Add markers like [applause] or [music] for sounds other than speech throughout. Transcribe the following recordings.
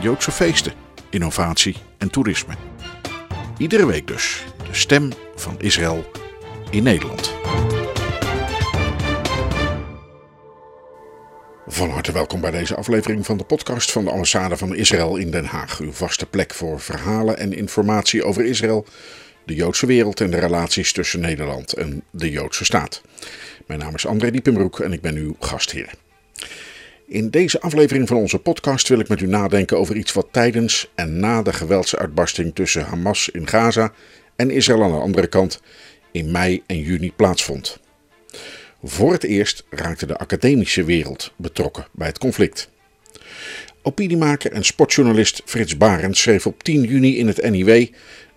Joodse feesten, innovatie en toerisme. Iedere week dus de stem van Israël in Nederland. Van harte welkom bij deze aflevering van de podcast van de ambassade van Israël in Den Haag. Uw vaste plek voor verhalen en informatie over Israël, de Joodse wereld en de relaties tussen Nederland en de Joodse staat. Mijn naam is André Diepenbroek en ik ben uw gastheer. In deze aflevering van onze podcast wil ik met u nadenken over iets wat tijdens en na de geweldsuitbarsting tussen Hamas in Gaza en Israël aan de andere kant in mei en juni plaatsvond. Voor het eerst raakte de academische wereld betrokken bij het conflict. Opiniemaker en sportjournalist Frits Barend schreef op 10 juni in het NIW: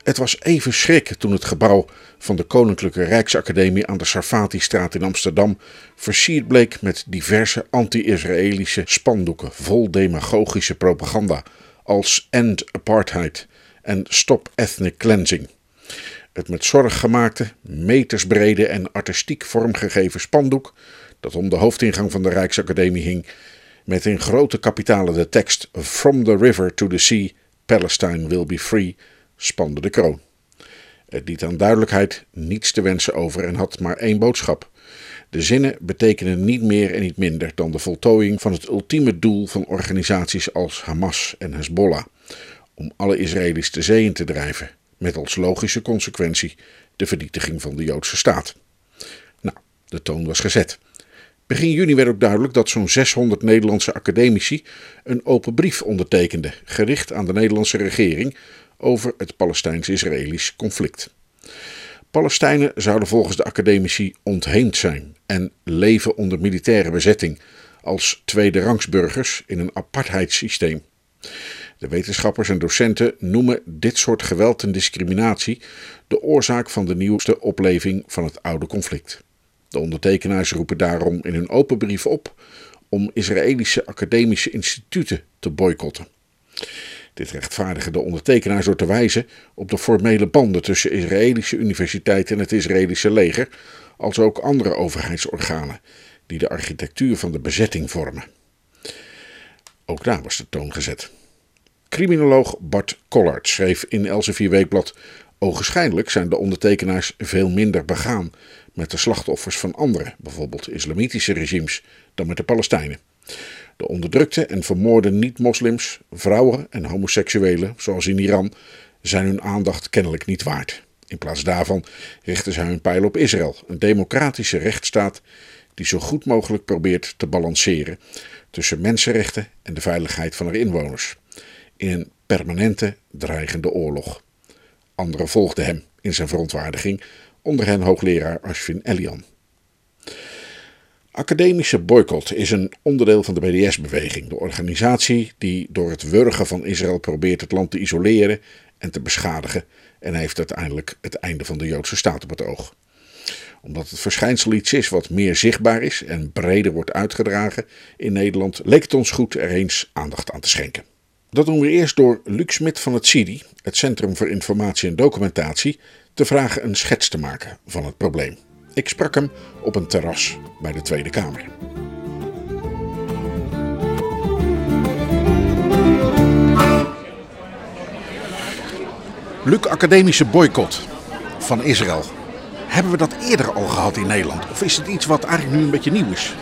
Het was even schrik toen het gebouw van de Koninklijke Rijksacademie aan de Sarfati-straat in Amsterdam versierd bleek met diverse anti-Israëlische spandoeken vol demagogische propaganda als End Apartheid en Stop Ethnic Cleansing. Het met zorg gemaakte, metersbrede en artistiek vormgegeven spandoek, dat om de hoofdingang van de Rijksacademie hing, met in grote kapitalen de tekst From the river to the sea, Palestine will be free, spande de kroon. Het liet aan duidelijkheid niets te wensen over en had maar één boodschap. De zinnen betekenen niet meer en niet minder dan de voltooiing van het ultieme doel van organisaties als Hamas en Hezbollah: om alle Israëli's de zee in te drijven, met als logische consequentie de vernietiging van de Joodse staat. Nou, de toon was gezet. Begin juni werd ook duidelijk dat zo'n 600 Nederlandse academici een open brief ondertekenden, gericht aan de Nederlandse regering over het Palestijns-Israëlisch conflict. Palestijnen zouden volgens de academici ontheemd zijn en leven onder militaire bezetting als tweederangsburgers in een apartheidssysteem. De wetenschappers en docenten noemen dit soort geweld en discriminatie de oorzaak van de nieuwste opleving van het oude conflict. De ondertekenaars roepen daarom in hun open brief op om Israëlische academische instituten te boycotten. Dit rechtvaardigen de ondertekenaars door te wijzen op de formele banden tussen Israëlische universiteiten en het Israëlische leger, als ook andere overheidsorganen die de architectuur van de bezetting vormen. Ook daar was de toon gezet. Criminoloog Bart Collard schreef in Elsevier Weekblad: Ogenschijnlijk zijn de ondertekenaars veel minder begaan met de slachtoffers van andere, bijvoorbeeld islamitische regimes, dan met de Palestijnen. De onderdrukte en vermoorde niet-moslims, vrouwen en homoseksuelen, zoals in Iran, zijn hun aandacht kennelijk niet waard. In plaats daarvan richten zij hun pijl op Israël, een democratische rechtsstaat die zo goed mogelijk probeert te balanceren tussen mensenrechten en de veiligheid van haar inwoners. In een permanente dreigende oorlog. Anderen volgden hem in zijn verontwaardiging, onder hen hoogleraar Ashwin Elian. Academische boycott is een onderdeel van de BDS-beweging, de organisatie die door het wurgen van Israël probeert het land te isoleren en te beschadigen en heeft uiteindelijk het einde van de Joodse staat op het oog. Omdat het verschijnsel iets is wat meer zichtbaar is en breder wordt uitgedragen in Nederland, leek het ons goed er eens aandacht aan te schenken. Dat doen we eerst door Luc Smit van het CIDI, het Centrum voor Informatie en Documentatie, te vragen een schets te maken van het probleem. Ik sprak hem op een terras bij de Tweede Kamer. Luc, academische boycott van Israël. Hebben we dat eerder al gehad in Nederland? Of is het iets wat eigenlijk nu een beetje nieuw is?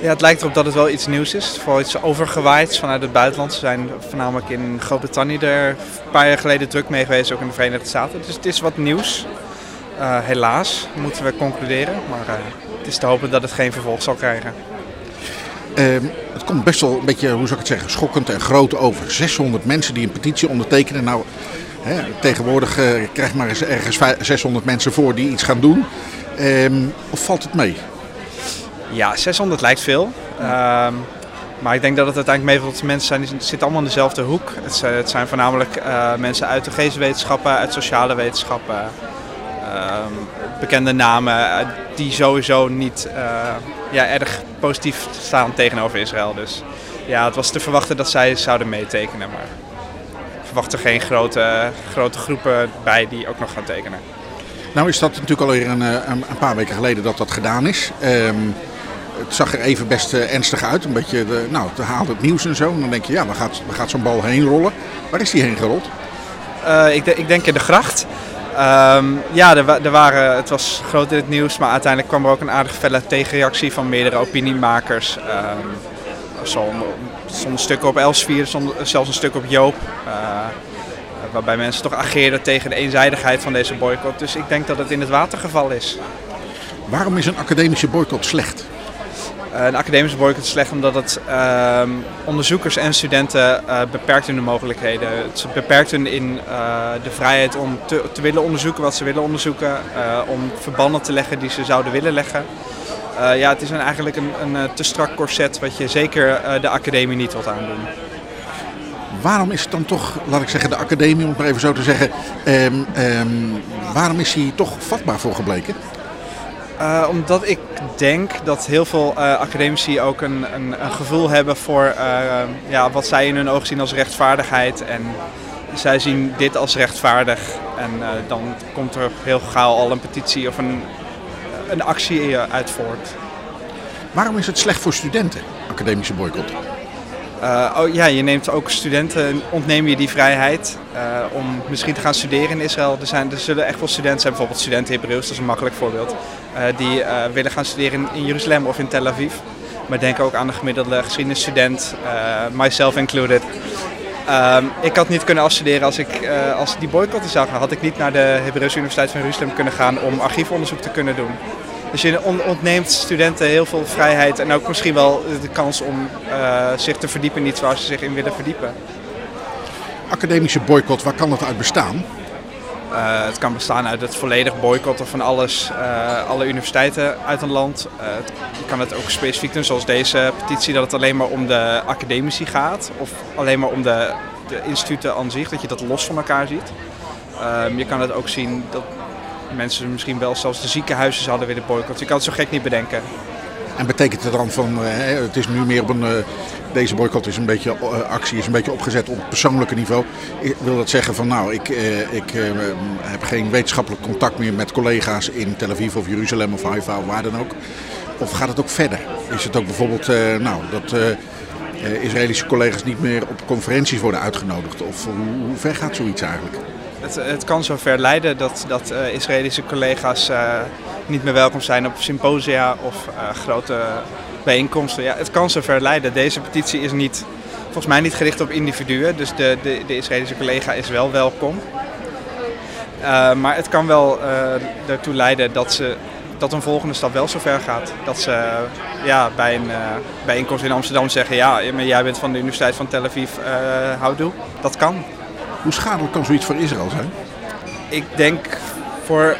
Ja, het lijkt erop dat het wel iets nieuws is. Vooral iets overgewaaid vanuit het buitenland. Ze zijn voornamelijk in Groot-Brittannië er een paar jaar geleden druk mee geweest, ook in de Verenigde Staten. Dus het is wat nieuws. Uh, helaas moeten we concluderen, maar uh, het is te hopen dat het geen vervolg zal krijgen. Uh, het komt best wel een beetje, hoe zou ik het zeggen, schokkend en groot over. 600 mensen die een petitie ondertekenen. Nou, hè, tegenwoordig uh, krijg maar eens ergens 600 mensen voor die iets gaan doen. Ehm, of valt het mee? Ja, 600 lijkt veel. Ehm, Maar ik denk dat het uiteindelijk meevalt mensen zijn, die zitten allemaal in dezelfde hoek. Het zijn, het zijn voornamelijk uh, mensen uit de geesteswetenschappen, uit sociale wetenschappen. Uh, bekende namen die sowieso niet uh, ja, erg positief staan tegenover Israël. Dus ja, het was te verwachten dat zij zouden meetekenen. Maar ik verwacht er geen grote, grote groepen bij die ook nog gaan tekenen. Nou is dat natuurlijk alweer een, een, een paar weken geleden dat dat gedaan is. Um, het zag er even best ernstig uit. Een beetje, de, nou, het haalde het nieuws en zo. En dan denk je, ja, waar gaat, waar gaat zo'n bal heen rollen? Waar is die heen gerold? Uh, ik, de, ik, denk in de gracht. Um, ja, er, er, waren, het was groot in het nieuws, maar uiteindelijk kwam er ook een aardig felle tegenreactie van meerdere opiniemakers. Um, Soms stukken op Elsevier, zelfs een stuk op Joop. Uh, waarbij mensen toch ageerden tegen de eenzijdigheid van deze boycott. Dus ik denk dat het in het watergeval is. Waarom is een academische boycott slecht? Uh, een academische boycott is slecht omdat het uh, onderzoekers en studenten uh, beperkt hun de mogelijkheden. Het beperkt hun in de vrijheid om te, willen onderzoeken wat ze willen onderzoeken, om verbanden te leggen die ze zouden willen leggen. ja, het is eigenlijk een, een te strak corset wat je zeker de academie niet wilt aandoen. Waarom is het dan toch, laat ik zeggen, de academie, om het maar even zo te zeggen, um, um, waarom is hij toch vatbaar voor gebleken? Uh, omdat ik denk dat heel veel uh, academici ook een, een, een, gevoel hebben voor uh, ja, wat zij in hun ogen zien als rechtvaardigheid. En zij zien dit als rechtvaardig. En dan komt er heel gauw al een petitie of een, een actie uit voort. Waarom is het slecht voor studenten, academische boycott? Uh, oh, ja, je neemt ook studenten, ontneem je die vrijheid uh, om misschien te gaan studeren in Israël. Er, zijn, er zullen echt wel studenten zijn, bijvoorbeeld studenten Hebreeuws, dat is een makkelijk voorbeeld, uh, die willen gaan studeren in, in, Jeruzalem of in Tel Aviv. Maar denk ook aan de gemiddelde geschiedenisstudent, myself included. Um, ik had niet kunnen afstuderen als ik als die boycott zou gaan. Had ik niet naar de Hebreeuwse Universiteit van Jeruzalem kunnen gaan om archiefonderzoek te kunnen doen. Dus je ontneemt studenten heel veel vrijheid en ook misschien wel de kans om uh, zich te verdiepen in iets waar ze zich in willen verdiepen. Academische boycott, waar kan dat uit bestaan? Uh, het kan bestaan uit het volledig boycotten van alles, uh, alle universiteiten uit een land. je kan het ook specifiek doen, zoals deze petitie, dat het alleen maar om de academici gaat. Of alleen maar om de, de instituten aan zich, dat je dat los van elkaar ziet. Ehm, je kan het ook zien dat mensen misschien wel zelfs de ziekenhuizen zouden willen boycotten. Je kan het zo gek niet bedenken. En betekent het dan van, uh, het is nu meer op een, uh, deze boycott is een beetje, uh, actie is een beetje opgezet op persoonlijke niveau. Wil dat zeggen van nou, ik, ik heb geen wetenschappelijk contact meer met collega's in Tel Aviv of Jeruzalem of Haifa of waar dan ook. Of gaat het ook verder? Is het ook bijvoorbeeld nou, dat Israëlische collega's niet meer op conferenties worden uitgenodigd? Of hoe ver gaat zoiets eigenlijk? Het, kan zover leiden dat, dat uh, Israëlische collega's uh, niet meer welkom zijn op symposia of uh, grote bijeenkomsten. Ja, het kan zover leiden. Deze petitie is niet, volgens mij niet gericht op individuen, dus de, de, de Israëlische collega is wel welkom. maar het kan wel ertoe leiden dat, ze, dat een volgende stap wel zover gaat. Dat ze ja, bij een bijeenkomst in Amsterdam zeggen: Ja, maar jij bent van de Universiteit van Tel Aviv, houdoe. Dat kan. Hoe schadelijk kan zoiets voor Israël zijn? Ik denk voor,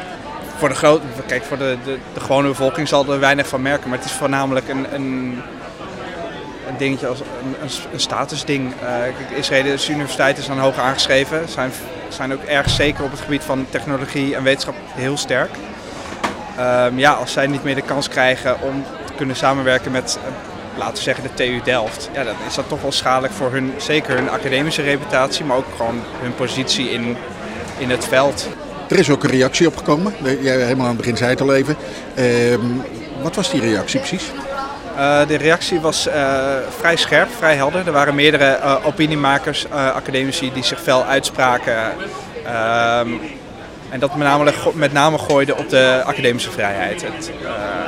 voor de grote, kijk, voor de, de, de, gewone bevolking zal er weinig van merken. Maar het is voornamelijk een, een, een dingetje als een, een, statusding. Uh, de Israëlische universiteiten zijn hoog aangeschreven. Zijn, zijn ook erg zeker op het gebied van technologie en wetenschap heel sterk. Um, ja, als zij niet meer de kans krijgen om te kunnen samenwerken met laten we zeggen de TU Delft, ja, dan is dat toch wel schadelijk voor hun, zeker hun academische reputatie, maar ook gewoon hun positie in, in het veld. Er is ook een reactie opgekomen, jij helemaal aan het begin zei het al even. Uh, wat was die reactie precies? Uh, de reactie was uh, vrij scherp, vrij helder. Er waren meerdere uh, opiniemakers, academici die zich fel uitspraken. Ehm, en dat met name, met name gooide op de academische vrijheid. Het,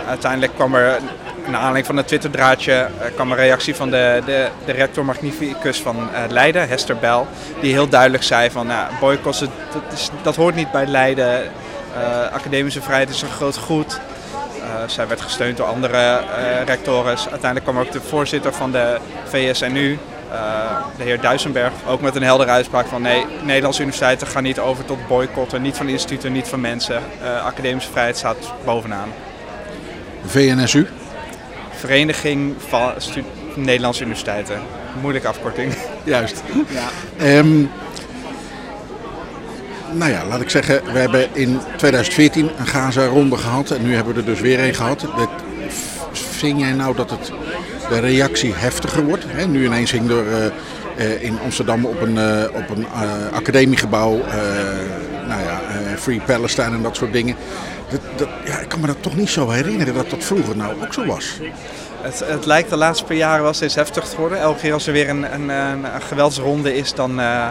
uiteindelijk kwam er naar aanleiding van het Twitter-draadje uh, kwam een reactie van de, de, de rector magnificus van uh, Leiden, Hester Bell, die heel duidelijk zei van nou, dat, dat hoort niet bij Leiden. Uh, academische vrijheid is een groot goed. zij werd gesteund door andere rectoren. Uiteindelijk kwam ook de voorzitter van de VSNU, de heer Duisenberg, ook met een heldere uitspraak van nee, Nederlandse universiteiten gaan niet over tot boycotten, niet van instituten, niet van mensen. academische vrijheid staat bovenaan. VNSU? Vereniging van, Nederlandse universiteiten. Moeilijke afkorting. [laughs] Juist. Ja. Ehm, nou ja, laat ik zeggen, we hebben in 2014 een Gaza-ronde gehad en nu hebben we er dus weer een gehad. Dat, vind jij nou dat het, de reactie heftiger wordt? Hè? Nu ineens ging er eh, eh, in Amsterdam op een, eh, op een eh, academiegebouw, Free Palestine en dat soort dingen. Dat, dat, ja, ik kan me dat toch niet zo herinneren dat dat vroeger nou ook zo was. Het, het lijkt de laatste paar jaren wel steeds heftiger te worden. Elke keer als er weer een, een, een, geweldsronde is, dan, eh,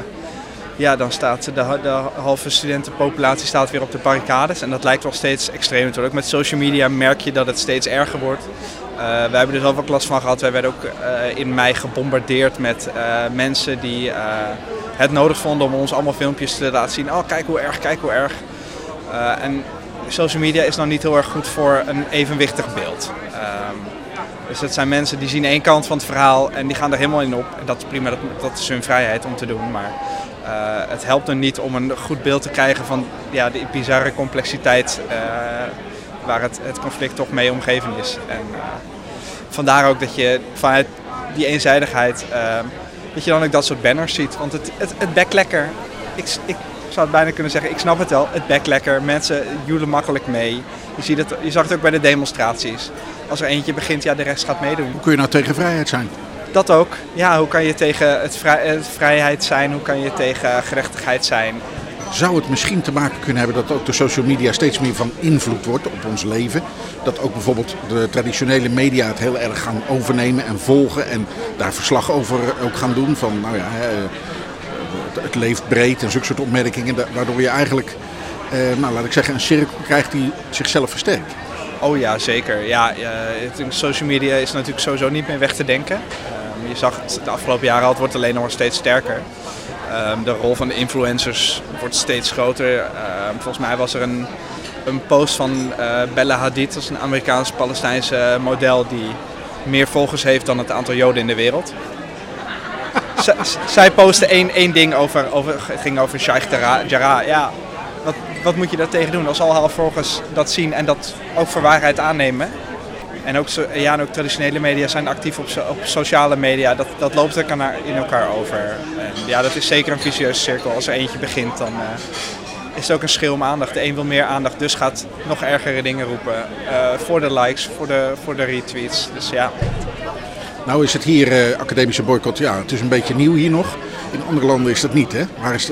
ja, dan staat de, de halve studentenpopulatie staat weer op de barricades. En dat lijkt wel steeds extremer te worden. Ook met social media merk je dat het steeds erger wordt. Uh, wij hebben er zelf ook last van gehad. Wij werden ook in mei gebombardeerd met mensen die het nodig vonden om ons allemaal filmpjes te laten zien. Oh, kijk hoe erg, kijk hoe erg. en social media is nou niet heel erg goed voor een evenwichtig beeld. Um, dus het zijn mensen die zien één kant van het verhaal en die gaan er helemaal in op. En dat is prima, dat, dat is hun vrijheid om te doen. Maar uh, het helpt er niet om een goed beeld te krijgen van ja, de bizarre complexiteit uh, waar het, het, conflict toch mee omgeven is. En vandaar ook dat je vanuit die eenzijdigheid, dat je dan ook dat soort banners ziet. Want het, het, het bek lekker. Ik, ik zou het bijna kunnen zeggen, ik snap het wel, het bek lekker. Mensen joelen makkelijk mee. Je, ziet het, je zag het ook bij de demonstraties. Als er eentje begint, ja, de rest gaat meedoen. Hoe kun je nou tegen vrijheid zijn? Dat ook. Ja, hoe kan je tegen het, vrij, het vrijheid zijn? Hoe kan je tegen gerechtigheid zijn? Zou het misschien te maken kunnen hebben dat ook de social media steeds meer van invloed wordt op ons leven? Dat ook bijvoorbeeld de traditionele media het heel erg gaan overnemen en volgen en daar verslag over ook gaan doen van, nou ja, het leeft breed en zulke soort opmerkingen, waardoor je eigenlijk, eh, nou laat ik zeggen, een cirkel krijgt die zichzelf versterkt. Oh ja, zeker. Ja, social media is natuurlijk sowieso niet meer weg te denken. Uh, je zag het de afgelopen jaren al, het wordt alleen nog steeds sterker. Uh, de rol van de influencers wordt steeds groter. volgens mij was er een, een post van uh, Bella Hadid, dat is een Amerikaans-Palestijnse model die meer volgers heeft dan het aantal Joden in de wereld. [laughs] zij postte één, één ding over, over, ging over Sheikh Jarrah. Ja, wat, wat moet je daar tegen doen als al haar volgers dat zien en dat ook voor waarheid aannemen? En ook, ja, ook traditionele media zijn actief op, op sociale media. Dat, dat loopt er in elkaar over. En ja, dat is zeker een vicieuze cirkel. Als er eentje begint, dan uh, is het ook een schil om aandacht. De een wil meer aandacht, dus gaat nog ergere dingen roepen. Uh, voor de likes, voor de, voor de retweets. Dus ja. Nou is het hier uh, academische boycott, ja, het is een beetje nieuw hier nog. In andere landen is dat niet, hè? Maar is,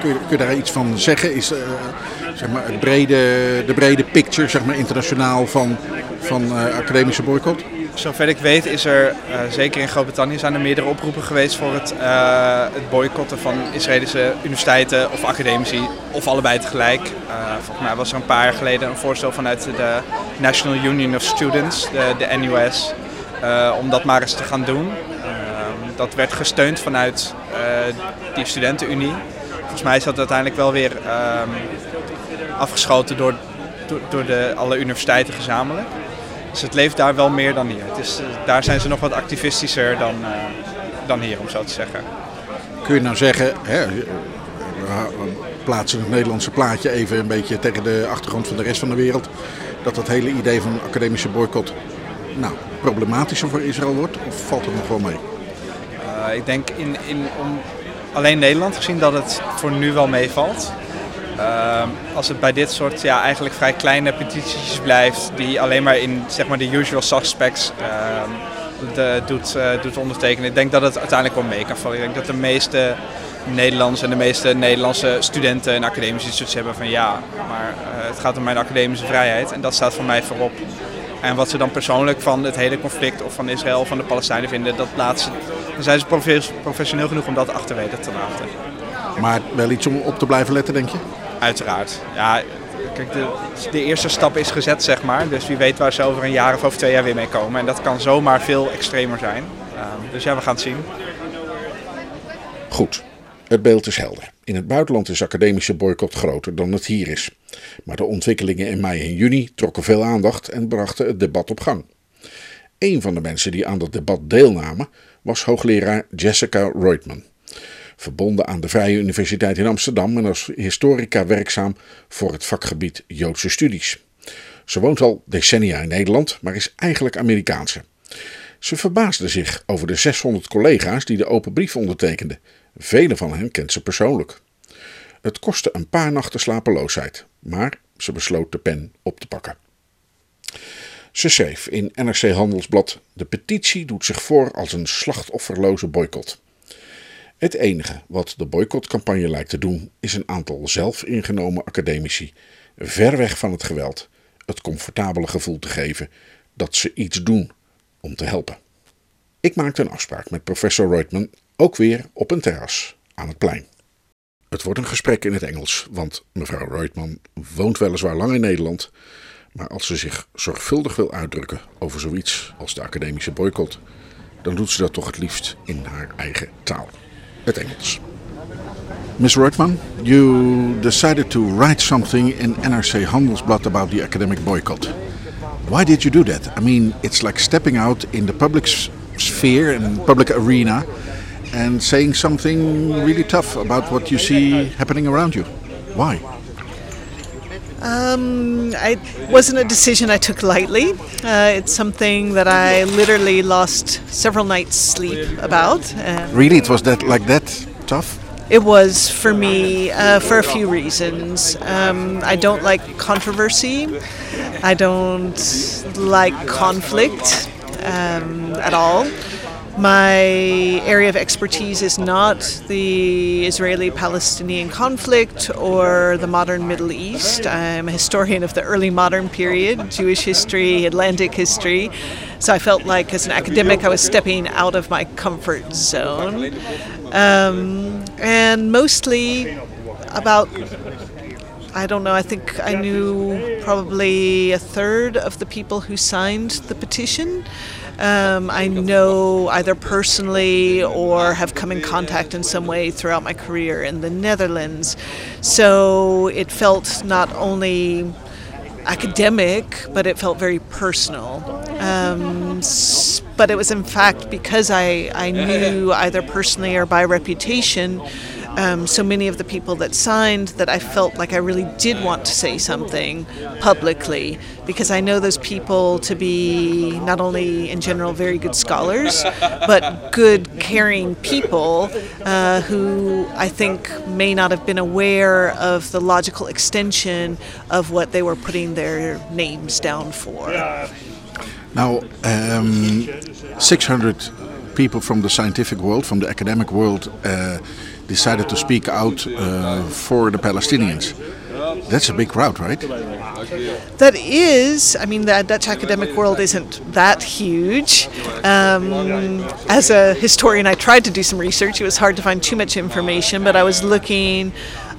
kun, je, kun je daar iets van zeggen? Is zeg maar het brede, de brede picture, zeg maar internationaal van, van academische boycott? Zover ik weet is er, zeker in Groot-Brittannië, zijn er meerdere oproepen geweest voor het, het boycotten van Israëlische universiteiten of academici, of allebei tegelijk. volgens mij was er een paar jaar geleden een voorstel vanuit de National Union of Students, de, de NUS. Om dat maar eens te gaan doen. Uh, dat werd gesteund vanuit die studentenunie. Volgens mij is dat uiteindelijk wel weer afgeschoten door, door, door de, alle universiteiten gezamenlijk. Dus het leeft daar wel meer dan hier. Het is, daar zijn ze nog wat activistischer dan, dan hier, om zo te zeggen. Kun je nou zeggen, hè, we plaatsen het Nederlandse plaatje even een beetje tegen de achtergrond van de rest van de wereld, dat dat hele idee van academische boycott nou, problematischer voor Israël wordt? Of valt het nog wel mee? Uh, ik denk in, in, om alleen Nederland gezien dat het voor nu wel meevalt. Uh, als het bij dit soort ja, eigenlijk vrij kleine petities blijft, die alleen maar in zeg maar, de usual suspects de, doet, uh, doet ondertekenen, ik denk dat het uiteindelijk wel mee kan vallen. Ik denk dat de meeste Nederlandse en de meeste Nederlandse studenten en academische instituties hebben van ja, maar het gaat om mijn academische vrijheid en dat staat voor mij voorop. En wat ze dan persoonlijk van het hele conflict of van Israël of van de Palestijnen vinden, dat laat ze, dan zijn ze professioneel genoeg om dat achterwege te laten. Maar wel iets om op te blijven letten, denk je? Uiteraard. Ja, kijk, de, de eerste stap is gezet, zeg maar. Dus wie weet waar ze over een jaar of over twee jaar weer mee komen. En dat kan zomaar veel extremer zijn. Uh, dus ja, we gaan het zien. Goed. Het beeld is helder. In het buitenland is academische boycott groter dan het hier is. Maar de ontwikkelingen in mei en juni trokken veel aandacht en brachten het debat op gang. Een van de mensen die aan dat debat deelnamen was hoogleraar Jessica Reutman. Verbonden aan de Vrije Universiteit in Amsterdam en als historica werkzaam voor het vakgebied Joodse studies. Ze woont al decennia in Nederland, maar is eigenlijk Amerikaanse. Ze verbaasde zich over de 600 collega's die de open brief ondertekenden. Vele van hen kent ze persoonlijk. Het kostte een paar nachten slapeloosheid, maar ze besloot de pen op te pakken. Ze schreef in NRC Handelsblad: De petitie doet zich voor als een slachtofferloze boycott. Het enige wat de boycottcampagne lijkt te doen, is een aantal zelfingenomen academici, ver weg van het geweld, het comfortabele gevoel te geven dat ze iets doen om te helpen. Ik maakte een afspraak met professor Reutemann, ook weer op een terras aan het plein. Het wordt een gesprek in het Engels, want mevrouw Reutemann woont weliswaar lang in Nederland, maar als ze zich zorgvuldig wil uitdrukken over zoiets als de academische boycott, dan doet ze dat toch het liefst in haar eigen taal, het Engels. Ms. You decided to write something in NRC Handelsblad about the academic boycott. Why did you do that? I mean, it's like stepping out in the public sphere and public arena and saying something really tough about what you see happening around you. Why? Um, it wasn't a decision I took lightly. Uh, it's something that I literally lost several nights' sleep about. really, it was that like that tough? It was for me uh, for a few reasons. Um, I don't like controversy. I don't like conflict um, at all. My area of expertise is not the Israeli Palestinian conflict or the modern Middle East. I'm a historian of the early modern period, Jewish history, Atlantic history. So I felt like as an academic I was stepping out of my comfort zone. Um, and mostly about I don't know, I think I knew probably a third of the people who signed the petition. Um, I know either personally or have come in contact in some way throughout my career in the Netherlands. So it felt not only academic, but it felt very personal. Um, but it was in fact because I, I knew either personally or by reputation um, so many of the people that signed that I felt like I really did want to say something publicly because I know those people to be not only in general very good scholars, but good, caring people uh, who I think may not have been aware of the logical extension of what they were putting their names down for. Now, um, 600 people from the scientific world, from the academic world, uh, decided to speak out uh, for the Palestinians. That's a big crowd, right? That is. I mean, the Dutch academic world isn't that huge. Um, as a historian, I tried to do some research. It was hard to find too much information, but I was looking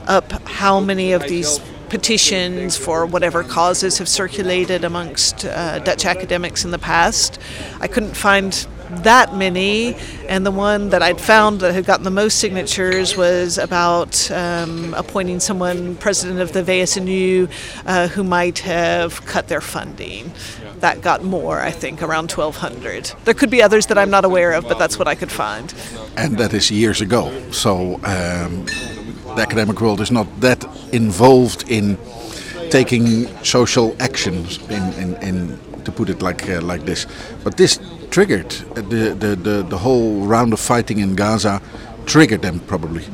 up how many of these petitions for whatever causes have circulated amongst uh, Dutch academics in the past. I couldn't find that many, and the one that I'd found that had gotten the most signatures was about um, appointing someone president of the VSNU uh, who might have cut their funding. That got more, I think, around 1,200. There could be others that I'm not aware of, but that's what I could find. And that is years ago. So um, the academic world is not that involved in taking social actions in, in, in to put it like uh, like this. But this triggered the, the, the, the whole round of fighting in Gaza triggered them probably.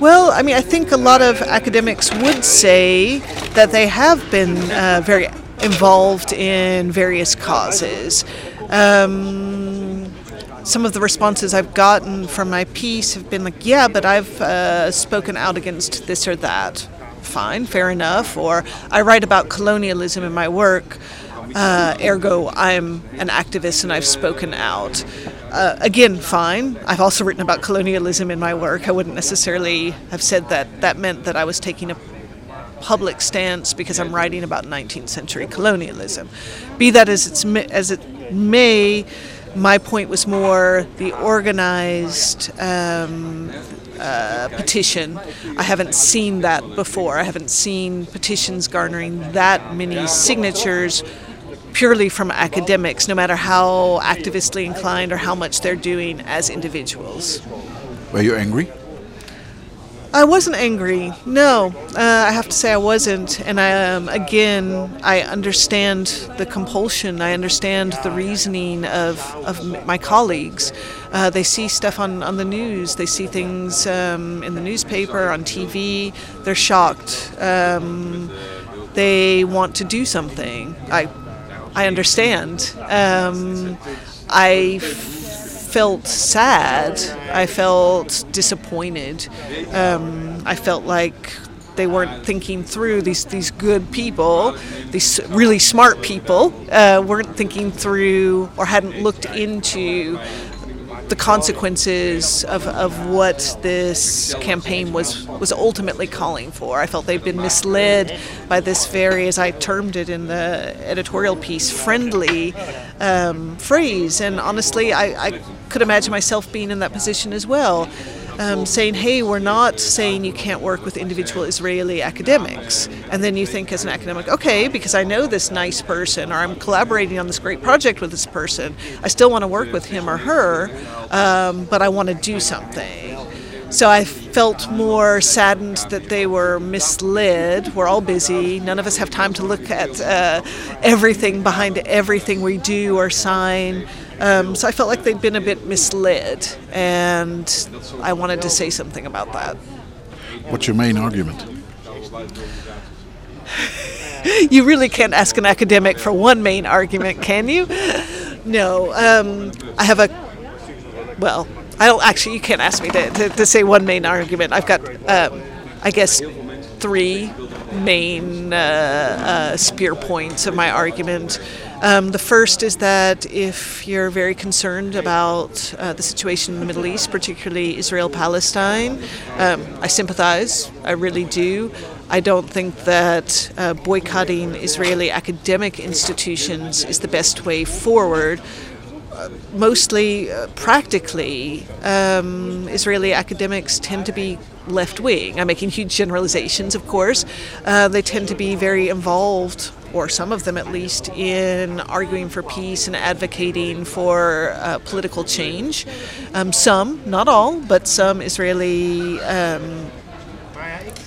Well, I mean, I think a lot of academics would say that they have been uh, very involved in various causes. Um, some of the responses I've gotten from my piece have been like, yeah, but I've uh, spoken out against this or that. Fine, fair enough. Or I write about colonialism in my work. Uh, ergo, I'm an activist and I've spoken out. Uh, again, fine. I've also written about colonialism in my work. I wouldn't necessarily have said that that meant that I was taking a public stance because I'm writing about 19th century colonialism. Be that as, it's, as it may, my point was more the organized um, uh, petition. I haven't seen that before. I haven't seen petitions garnering that many signatures purely from academics, no matter how activistly inclined or how much they're doing as individuals. Were you angry? I wasn't angry. No, uh, I have to say I wasn't. And I, um, again, I understand the compulsion. I understand the reasoning of, of my colleagues. Uh, they see stuff on, on the news. They see things um, in the newspaper, on TV. They're shocked. Um, they want to do something. I, I understand. Um, I felt sad. I felt disappointed. Um, I felt like they weren't thinking through these these good people, these really smart people, uh, weren't thinking through or hadn't looked into the consequences of, of what this campaign was was ultimately calling for. I felt they've been misled by this very, as I termed it in the editorial piece, friendly um, phrase. And honestly, I, I could imagine myself being in that position as well. Um, saying, hey, we're not saying you can't work with individual Israeli academics. And then you think, as an academic, okay, because I know this nice person or I'm collaborating on this great project with this person, I still want to work with him or her, um, but I want to do something. So I felt more saddened that they were misled. We're all busy. None of us have time to look at uh, everything behind everything we do or sign. Um, so I felt like they'd been a bit misled, and I wanted to say something about that. What's your main argument? [laughs] you really can't ask an academic for one main argument, can you? No. Um, I have a. Well, I don't actually. You can't ask me to, to, to say one main argument. I've got, um, I guess, three main uh, uh, spear points of my argument. Um, the first is that if you're very concerned about uh, the situation in the Middle East, particularly Israel Palestine, um, I sympathize, I really do. I don't think that uh, boycotting Israeli academic institutions is the best way forward. Uh, mostly uh, practically, um, Israeli academics tend to be left wing. I'm making huge generalizations, of course. Uh, they tend to be very involved or some of them at least, in arguing for peace and advocating for uh, political change. Um, some, not all, but some Israeli. Um,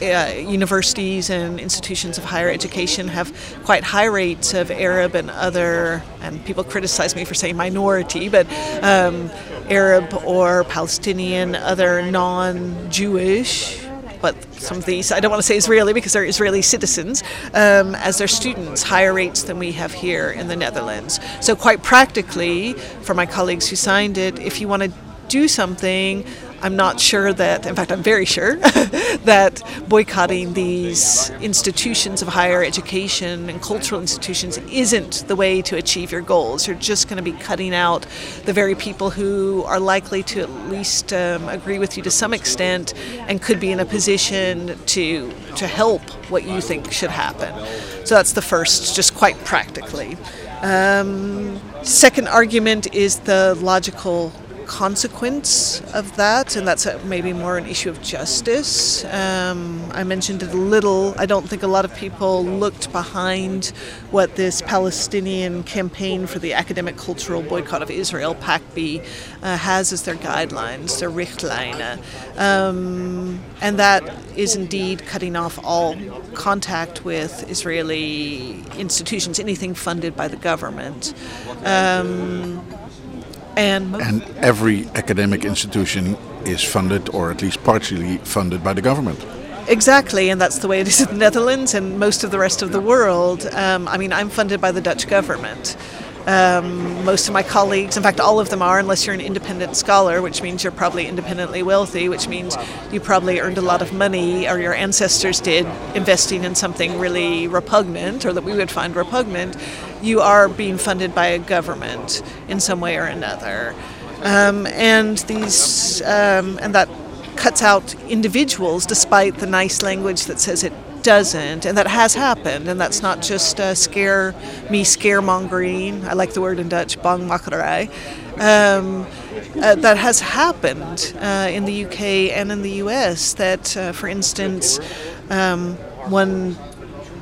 uh, universities and institutions of higher education have quite high rates of Arab and other, and people criticize me for saying minority, but um, Arab or Palestinian, other non Jewish but some of these, I don't want to say Israeli because they're Israeli citizens, um, as their students, higher rates than we have here in the Netherlands. So, quite practically, for my colleagues who signed it, if you want to do something, I'm not sure that, in fact, I'm very sure [laughs] that boycotting these institutions of higher education and cultural institutions isn't the way to achieve your goals. You're just going to be cutting out the very people who are likely to at least um, agree with you to some extent and could be in a position to to help what you think should happen. So that's the first, just quite practically. Um, second argument is the logical consequence of that, and that's maybe more an issue of justice. Um, I mentioned it a little. I don't think a lot of people looked behind what this Palestinian campaign for the academic cultural boycott of Israel, PACB, uh, has as their guidelines, their Richtlijnen. Um, and that is indeed cutting off all contact with Israeli institutions, anything funded by the government. Um, and, and every academic institution is funded, or at least partially funded, by the government. Exactly, and that's the way it is in the Netherlands and most of the rest of the world. Um, I mean, I'm funded by the Dutch government. Um, most of my colleagues, in fact, all of them are, unless you're an independent scholar, which means you're probably independently wealthy, which means you probably earned a lot of money, or your ancestors did, investing in something really repugnant, or that we would find repugnant. You are being funded by a government in some way or another, um, and these, um, and that cuts out individuals, despite the nice language that says it doesn't, and that has happened, and that's not just uh, scare me scaremongering. I like the word in Dutch, bangmakerij. Um, uh, that has happened uh, in the UK and in the US. That, uh, for instance, um, one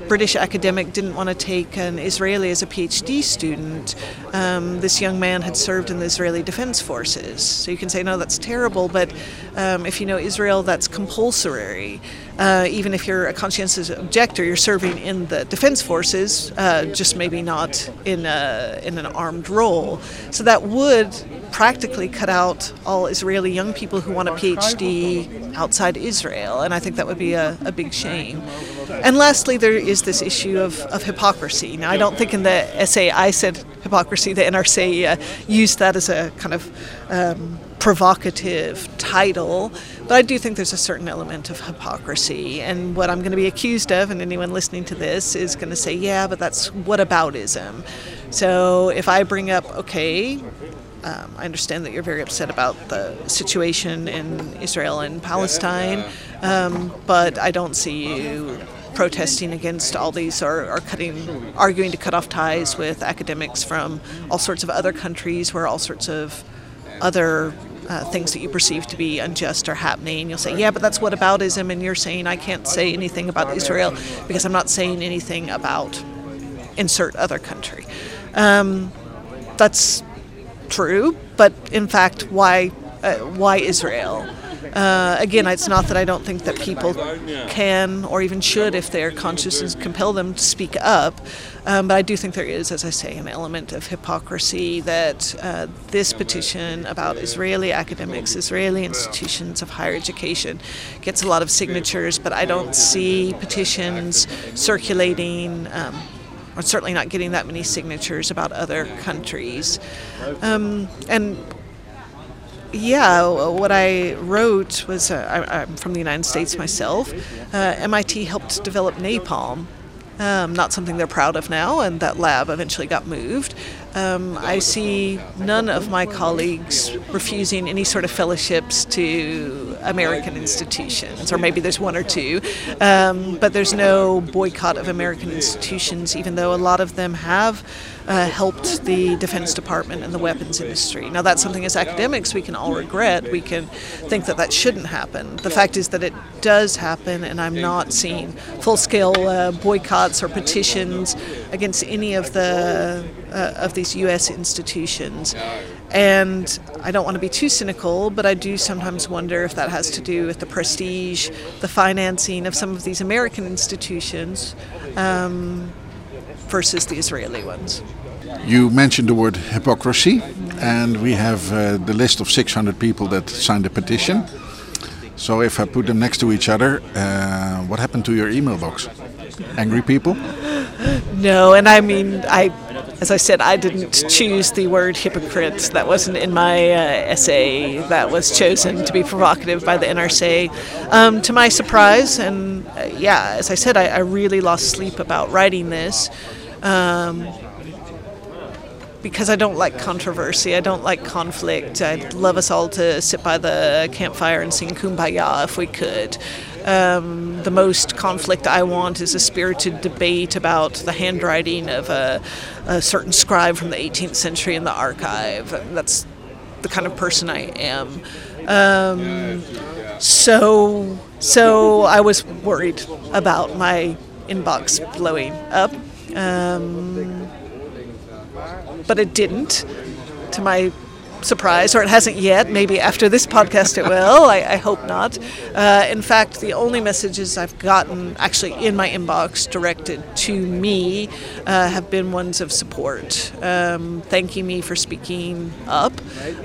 British academic didn't want to take an Israeli as a PhD student. Um, this young man had served in the Israeli Defense Forces. So you can say, no, that's terrible, but um, if you know Israel, that's compulsory. Uh, even if you're a conscientious objector, you're serving in the defense forces, uh, just maybe not in, a, in an armed role. So that would practically cut out all Israeli young people who want a PhD outside Israel, and I think that would be a, a big shame. And lastly, there is this issue of, of hypocrisy. Now, I don't think in the essay I said hypocrisy, the NRC uh, used that as a kind of um, provocative title, but I do think there's a certain element of hypocrisy. And what I'm going to be accused of, and anyone listening to this is going to say, yeah, but that's whataboutism. So if I bring up, okay, um, I understand that you're very upset about the situation in Israel and Palestine, um, but I don't see you protesting against all these or, or cutting, arguing to cut off ties with academics from all sorts of other countries where all sorts of other uh, things that you perceive to be unjust are happening. You'll say, yeah, but that's whataboutism, and you're saying I can't say anything about Israel because I'm not saying anything about insert other country. Um, that's true, but in fact, why uh, why Israel? Uh, again, it's not that I don't think that people can or even should, if their consciences compel them, to speak up. Um, but I do think there is, as I say, an element of hypocrisy that uh, this petition about Israeli academics, Israeli institutions of higher education, gets a lot of signatures, but I don't see petitions circulating. Um, or certainly not getting that many signatures about other countries. Um, and yeah, what I wrote was uh, I, am from the United States myself. Uh, MIT helped develop napalm. Um, not something they're proud of now, and that lab eventually got moved. Um, I see none of my colleagues refusing any sort of fellowships to American institutions, or maybe there's one or two, um, but there's no boycott of American institutions, even though a lot of them have uh, helped the Defense Department and the weapons industry. Now, that's something as academics we can all regret. We can think that that shouldn't happen. The fact is that it does happen, and I'm not seeing full scale uh, boycotts or petitions against any of the uh, of these U.S. institutions. And I don't want to be too cynical, but I do sometimes wonder if that has to do with the prestige, the financing of some of these American institutions um, versus the Israeli ones. You mentioned the word hypocrisy, and we have uh, the list of 600 people that signed the petition. So if I put them next to each other, uh, what happened to your email box? Angry people? [gasps] No, and I mean, I, as I said, I didn't choose the word hypocrite. That wasn't in my uh, essay. That was chosen to be provocative by the NRC. Um, to my surprise, and uh, yeah, as I said, I, I, really lost sleep about writing this. Um, because I don't like controversy, I don't like conflict. I'd love us all to sit by the campfire and sing Kumbaya if we could. Um, the most conflict I want is a spirited debate about the handwriting of a, a certain scribe from the 18th century in the archive. That's the kind of person I am. Um, so, so I was worried about my inbox blowing up. Um, but it didn't, to my surprise, or it hasn't yet. Maybe after this podcast it will. I, I hope not. Uh, in fact, the only messages I've gotten actually in my inbox directed to me uh, have been ones of support, um, thanking me for speaking up,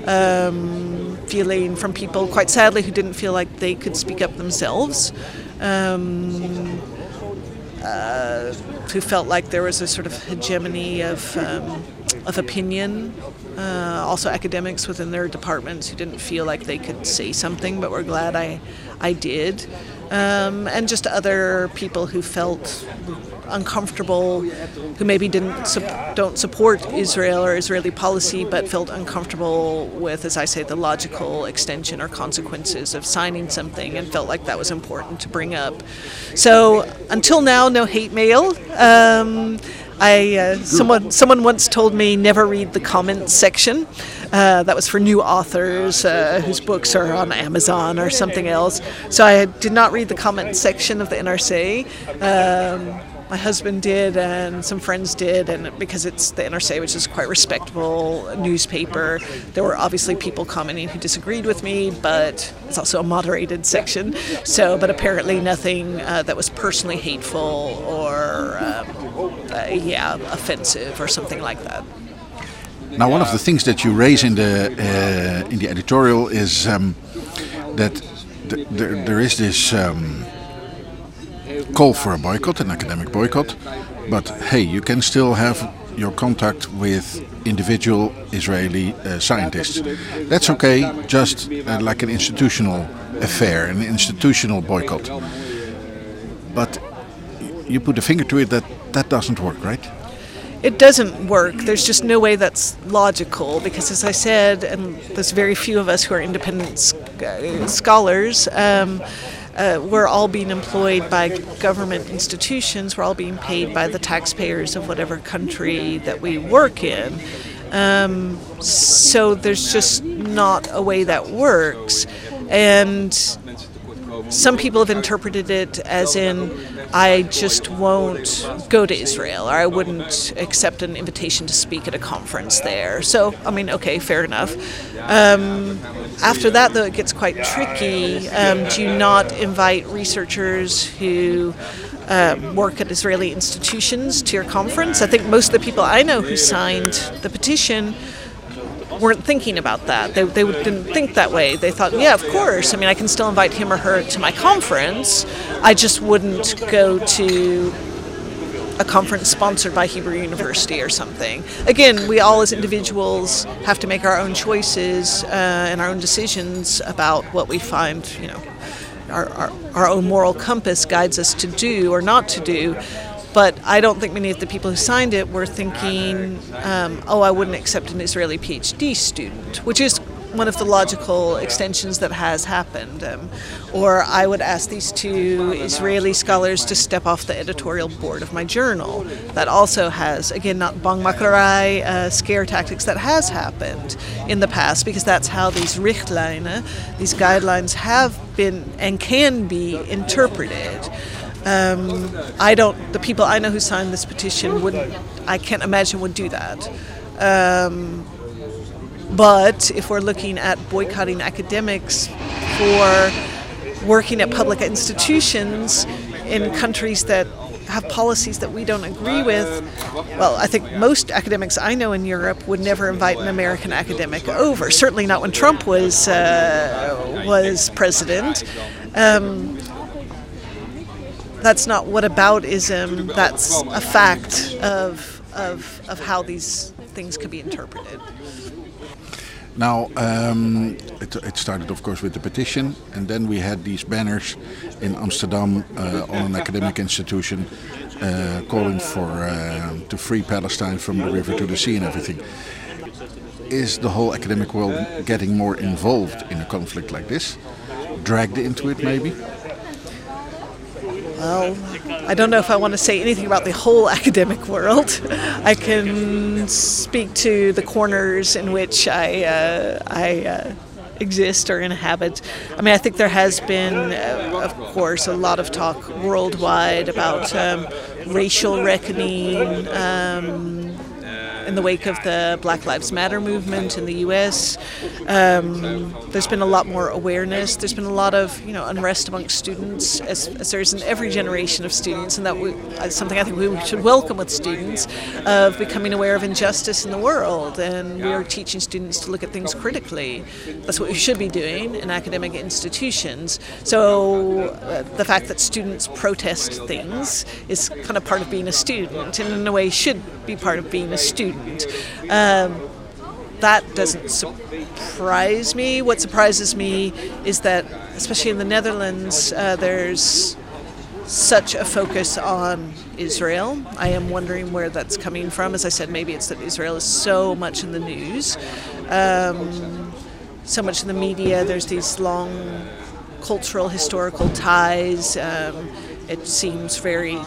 um, feeling from people, quite sadly, who didn't feel like they could speak up themselves. Um, uh, who felt like there was a sort of hegemony of, um, of opinion. Uh, also, academics within their departments who didn't feel like they could say something, but were glad I, I did. Um, and just other people who felt uncomfortable, who maybe didn't su- don't support Israel or Israeli policy, but felt uncomfortable with, as I say, the logical extension or consequences of signing something, and felt like that was important to bring up. So until now, no hate mail. Um, I uh, someone someone once told me never read the comments section. Uh, that was for new authors uh, whose books are on Amazon or something else. So I did not read the comment section of the NRC. Um, my husband did and some friends did, and because it's the NRC, which is quite respectable newspaper, there were obviously people commenting who disagreed with me, but it's also a moderated section. So, but apparently nothing uh, that was personally hateful or um, uh, yeah offensive or something like that. Now, one of the things that you raise in the uh, in the editorial is um, that th- there, there is this um, call for a boycott, an academic boycott, but hey, you can still have your contact with individual Israeli uh, scientists. That's okay, just uh, like an institutional affair, an institutional boycott. But you put a finger to it that that doesn't work, right? it doesn't work. There's just no way that's logical because, as I said, and there's very few of us who are independent sc- scholars. Um, uh, we're all being employed by government institutions. We're all being paid by the taxpayers of whatever country that we work in. Um, so there's just not a way that works. And some people have interpreted it as in I just won't go to Israel or I wouldn't accept an invitation to speak at a conference there. So, I mean, okay, fair enough. Um, after that, though, it gets quite tricky. Um, do you not invite researchers who um, work at Israeli institutions to your conference? I think most of the people I know who signed the petition weren't thinking about that. They, they didn't think that way. They thought, yeah, of course. I mean, I can still invite him or her to my conference. I just wouldn't go to a conference sponsored by Hebrew University or something. Again, we all as individuals have to make our own choices uh, and our own decisions about what we find, you know, our, our, our own moral compass guides us to do or not to do. But I don't think many of the people who signed it were thinking, um, oh, I wouldn't accept an Israeli PhD student, which is one of the logical extensions that has happened. Um, or I would ask these two Israeli scholars to step off the editorial board of my journal. That also has, again, not bangmakerij uh, scare tactics, that has happened in the past because that's how these Richtline, these guidelines, have been and can be interpreted. Um, I don't. The people I know who signed this petition wouldn't. I can't imagine would do that. Um, but if we're looking at boycotting academics for working at public institutions in countries that have policies that we don't agree with, well, I think most academics I know in Europe would never invite an American academic over. Certainly not when Trump was uh, was president. Um, that's not what whataboutism. That's a fact of, of, of how these things could be interpreted. Now, um, it, it, started, of course, with the petition, and then we had these banners in Amsterdam uh, on an academic institution uh, calling for uh, to free Palestine from the river to the sea and everything. Is the whole academic world getting more involved in a conflict like this? Dragged into it, maybe? Well, I don't know if I want to say anything about the whole [laughs] academic world. I can speak to the corners in which I, uh, I uh, exist or inhabit. I mean, I think there has been, uh, of course, a lot of talk worldwide about um, racial reckoning. Um, in the wake of the Black Lives Matter movement in the U.S. Um, there's been a lot more awareness. There's been a lot of you know unrest amongst students, as, as there is in every generation of students, and that we, uh, something I think we should welcome with students of becoming aware of injustice in the world. And we are teaching students to look at things critically. That's what we should be doing in academic institutions. So uh, the fact that students protest things is kind of part of being a student, and in a way should be part of being a student. Um, that doesn't surprise me. What surprises me is that, especially in the Netherlands, uh, there's such a focus on Israel. I am wondering where that's coming from. As I said, maybe it's that Israel is so much in the news, um, so much in the media. There's these long cultural, historical ties. Um, it seems very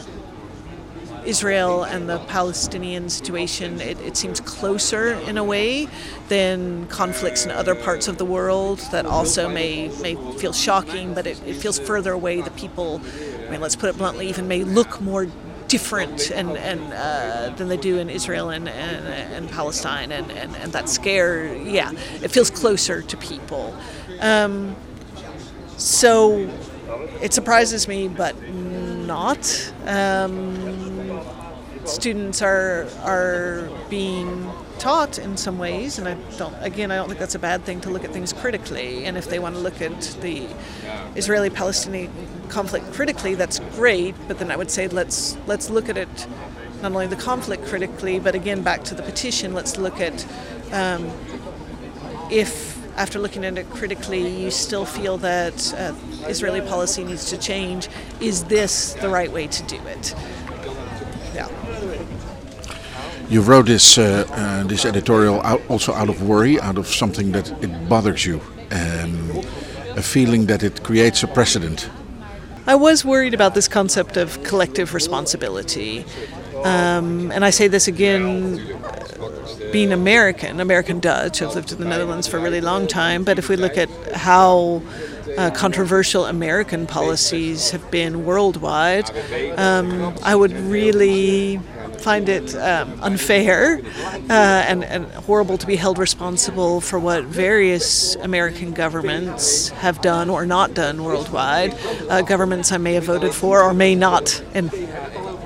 Israel and the Palestinian situation, it, it, seems closer in a way than conflicts in other parts of the world that also may, may feel shocking, but it, it feels further away. The people, I mean, let's put it bluntly, even may look more different and, and uh, than they do in Israel and, and, and Palestine, and, and, and that scare, yeah, it feels closer to people. Um, so it surprises me, but not. Um, students are are being taught in some ways, and I don't. Again, I don't think that's a bad thing to look at things critically. And if they want to look at the Israeli-Palestinian conflict critically, that's great. But then I would say let's let's look at it not only the conflict critically, but again back to the petition. Let's look at um, if after looking at it critically, you still feel that uh, Israeli policy needs to change. Is this the right way to do it? You wrote this uh, uh, this editorial out, also out of worry, out of something that it bothers you, um, a feeling that it creates a precedent. I was worried about this concept of collective responsibility. Um, and I say this again, being American, American Dutch, I've lived in the Netherlands for a really long time, but if we look at how uh, controversial American policies have been worldwide, um, I would really find it um, unfair uh, and, and, horrible to be held responsible for what various American governments have done or not done worldwide. Uh, governments I may have voted for or may not, in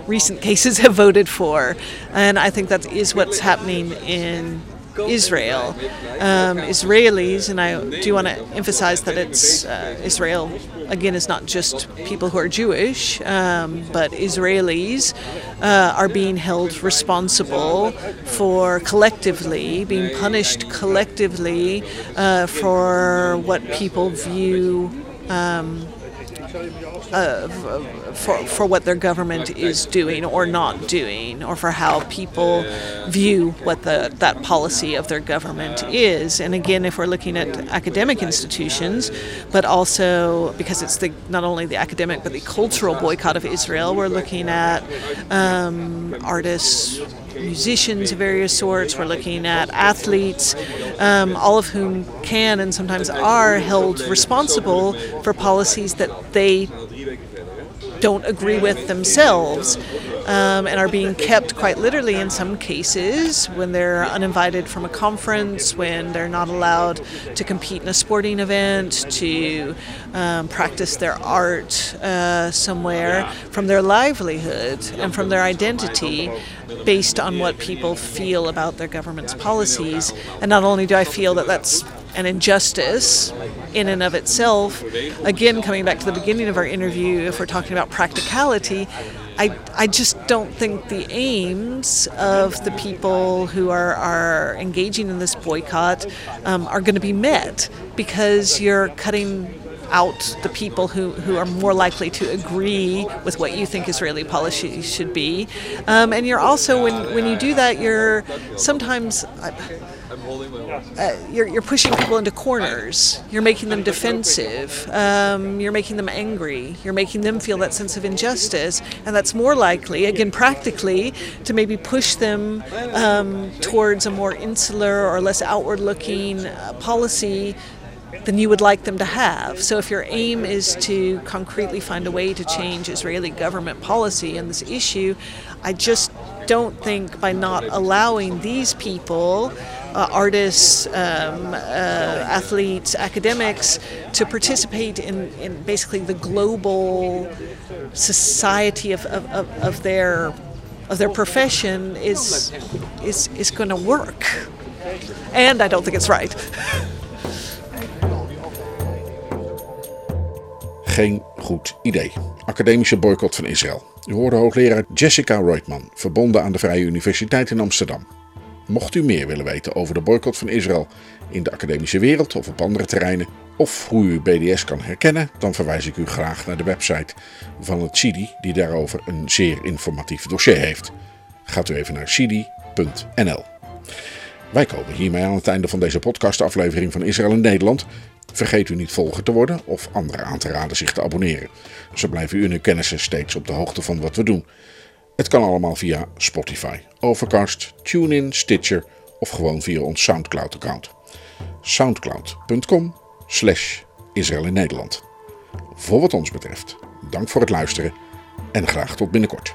recent cases, [laughs] have voted for. And I think that is what's happening in Israel. Um, Israelis, and I do want to emphasize that it's uh, Israel, again, is not just people who are Jewish, um, but Israelis uh, are being held responsible for collectively, being punished collectively uh, for what people view. Um, for, for what their government is doing or not doing, or for how people view what the, that policy of their government is. And again, if we're looking at academic institutions, but also because it's the not only the academic but the cultural boycott of Israel, we're looking at um, artists, musicians of various sorts, we're looking at athletes, um, all of whom can and sometimes are held responsible for policies that they don't agree with themselves um, and are being kept quite literally in some cases when they're uninvited from a conference, when they're not allowed to compete in a sporting event, to um, practice their art uh, somewhere, from their livelihood and from their identity based on what people feel about their government's policies. And not only do I feel that that's an injustice in and of itself. Again, coming back to the beginning of our interview, if we're talking about practicality, I, I just don't think the aims of the people who are, are engaging in this boycott um, are going to be met because you're cutting out the people who, who are more likely to agree with what you think Israeli policy should be. Um, and you're also, when, when you do that, you're sometimes. Uh, you're, you're pushing people into corners. You're making them defensive. Um, you're making them angry. You're making them feel that sense of injustice. And that's more likely, again, practically, to maybe push them um, towards a more insular or less outward looking uh, policy than you would like them to have. So, if your aim is to concretely find a way to change Israeli government policy on this issue, I just don't think by not allowing these people, uh, artists, um, uh, athletes, academics, to participate in, in basically the global society of, of, of, of their of their profession is is is going to work, and I don't think it's right. [laughs] Geen goed idee. Academische boycott van Israël. U hoorde hoogleraar Jessica Roitman, verbonden aan de Vrije Universiteit in Amsterdam. Mocht u meer willen weten over de boycott van Israël in de academische wereld of op andere terreinen, of hoe u BDS kan herkennen, dan verwijs ik u graag naar de website van het CIDI, die daarover een zeer informatief dossier heeft. Gaat u even naar cidi.nl. Wij komen hiermee aan het einde van deze podcastaflevering van Israël in Nederland. Vergeet u niet volger te worden of anderen aan te raden zich te abonneren. Zo blijven u en uw kennissen steeds op de hoogte van wat we doen. Het kan allemaal via Spotify, Overcast, TuneIn, Stitcher of gewoon via ons Soundcloud-account. soundcloud.com slash Israël in Nederland. Voor wat ons betreft, dank voor het luisteren en graag tot binnenkort.